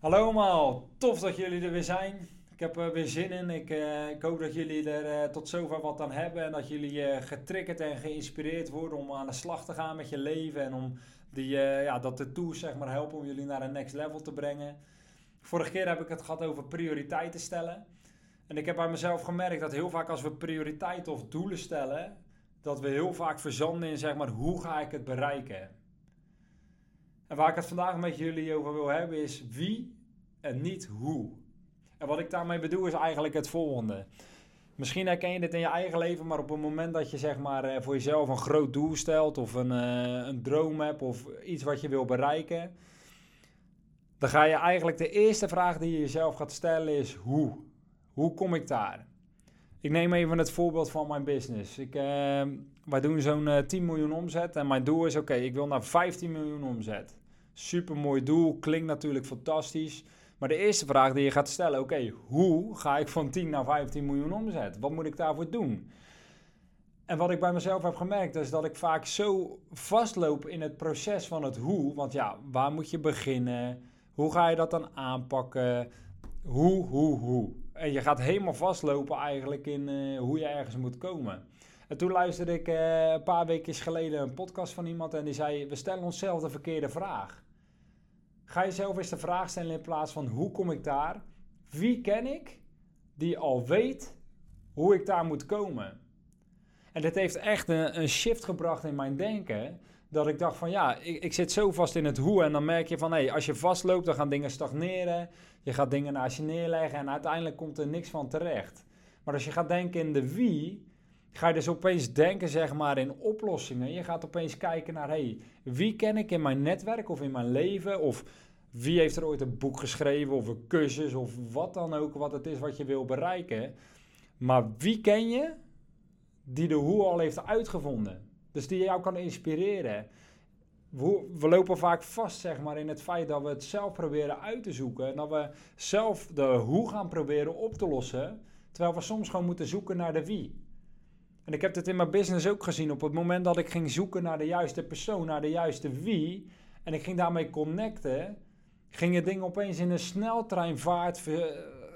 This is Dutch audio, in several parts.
Hallo allemaal, tof dat jullie er weer zijn. Ik heb er weer zin in. Ik, eh, ik hoop dat jullie er uh, tot zover wat aan hebben en dat jullie uh, getriggerd en geïnspireerd worden om aan de slag te gaan met je leven en om die, ja, dat de tools zeg maar, helpen om jullie naar een next level te brengen. Vorige keer heb ik het gehad over prioriteiten stellen. En ik heb bij mezelf gemerkt dat heel vaak als we prioriteiten of doelen stellen, dat we heel vaak verzanden in zeg maar hoe ga ik het bereiken. En waar ik het vandaag met jullie over wil hebben is wie en niet hoe. En wat ik daarmee bedoel is eigenlijk het volgende. Misschien herken je dit in je eigen leven, maar op het moment dat je zeg maar eh, voor jezelf een groot doel stelt of een, uh, een droom hebt of iets wat je wil bereiken, dan ga je eigenlijk de eerste vraag die je jezelf gaat stellen is hoe. Hoe kom ik daar? Ik neem even het voorbeeld van mijn business. Ik, uh, wij doen zo'n uh, 10 miljoen omzet en mijn doel is oké, ik wil naar 15 miljoen omzet. Super mooi doel, klinkt natuurlijk fantastisch. Maar de eerste vraag die je gaat stellen, oké, hoe ga ik van 10 naar 15 miljoen omzet? Wat moet ik daarvoor doen? En wat ik bij mezelf heb gemerkt, is dat ik vaak zo vastloop in het proces van het hoe. Want ja, waar moet je beginnen? Hoe ga je dat dan aanpakken? Hoe, hoe, hoe? En je gaat helemaal vastlopen eigenlijk in uh, hoe je ergens moet komen. En toen luisterde ik uh, een paar weken geleden een podcast van iemand en die zei: We stellen onszelf de verkeerde vraag. Ga jezelf eens de vraag stellen in plaats van hoe kom ik daar? Wie ken ik die al weet hoe ik daar moet komen? En dit heeft echt een, een shift gebracht in mijn denken. Dat ik dacht van ja, ik, ik, zit zo vast in het hoe. En dan merk je van hé, als je vastloopt, dan gaan dingen stagneren. Je gaat dingen naast je neerleggen en uiteindelijk komt er niks van terecht. Maar als je gaat denken in de wie, ga je dus opeens denken zeg maar in oplossingen. Je gaat opeens kijken naar, hey, wie ken ik in mijn netwerk of in mijn leven? Of wie heeft er ooit een boek geschreven of een cursus of wat dan ook, wat het is wat je wil bereiken. Maar wie ken je die de hoe al heeft uitgevonden? Dus die jou kan inspireren. We lopen vaak vast zeg maar, in het feit dat we het zelf proberen uit te zoeken. En dat we zelf de hoe gaan proberen op te lossen. Terwijl we soms gewoon moeten zoeken naar de wie. En ik heb dit in mijn business ook gezien. Op het moment dat ik ging zoeken naar de juiste persoon, naar de juiste wie. En ik ging daarmee connecten. Gingen dingen opeens in een sneltreinvaart.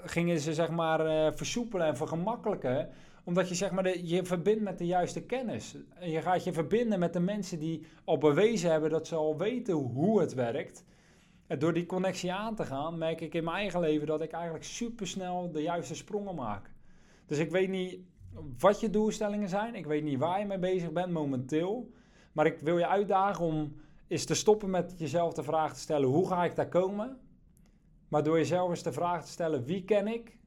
Gingen ze zeg maar uh, versoepelen en vergemakkelijken. Omdat je zeg maar de, je verbindt met de juiste kennis. En je gaat je verbinden met de mensen die al bewezen hebben dat ze al weten hoe het werkt. En door die connectie aan te gaan, merk ik in mijn eigen leven dat ik eigenlijk supersnel de juiste sprongen maak. Dus ik weet niet wat je doelstellingen zijn. Ik weet niet waar je mee bezig bent momenteel. Maar ik wil je uitdagen om eens te stoppen met jezelf de vraag te stellen: hoe ga ik daar komen? Maar door jezelf eens de vraag te stellen: wie ken ik?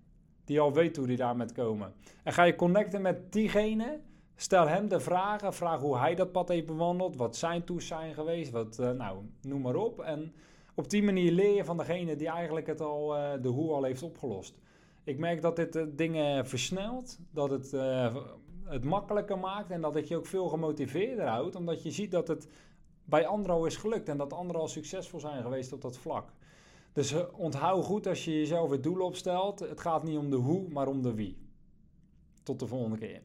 Die al weet hoe die daar met komen. En ga je connecten met diegene. Stel hem de vragen. Vraag hoe hij dat pad heeft bewandeld. Wat zijn toes zijn geweest. Wat, uh, nou, noem maar op. En op die manier leer je van degene die eigenlijk het al, uh, de hoe al heeft opgelost. Ik merk dat dit uh, dingen versnelt, dat het uh, het makkelijker maakt en dat het je ook veel gemotiveerder houdt, omdat je ziet dat het bij anderen al is gelukt en dat anderen al succesvol zijn geweest op dat vlak. Dus uh, onthoud goed als je jezelf het doel opstelt, het gaat niet om de hoe, maar om de wie. Tot de volgende keer.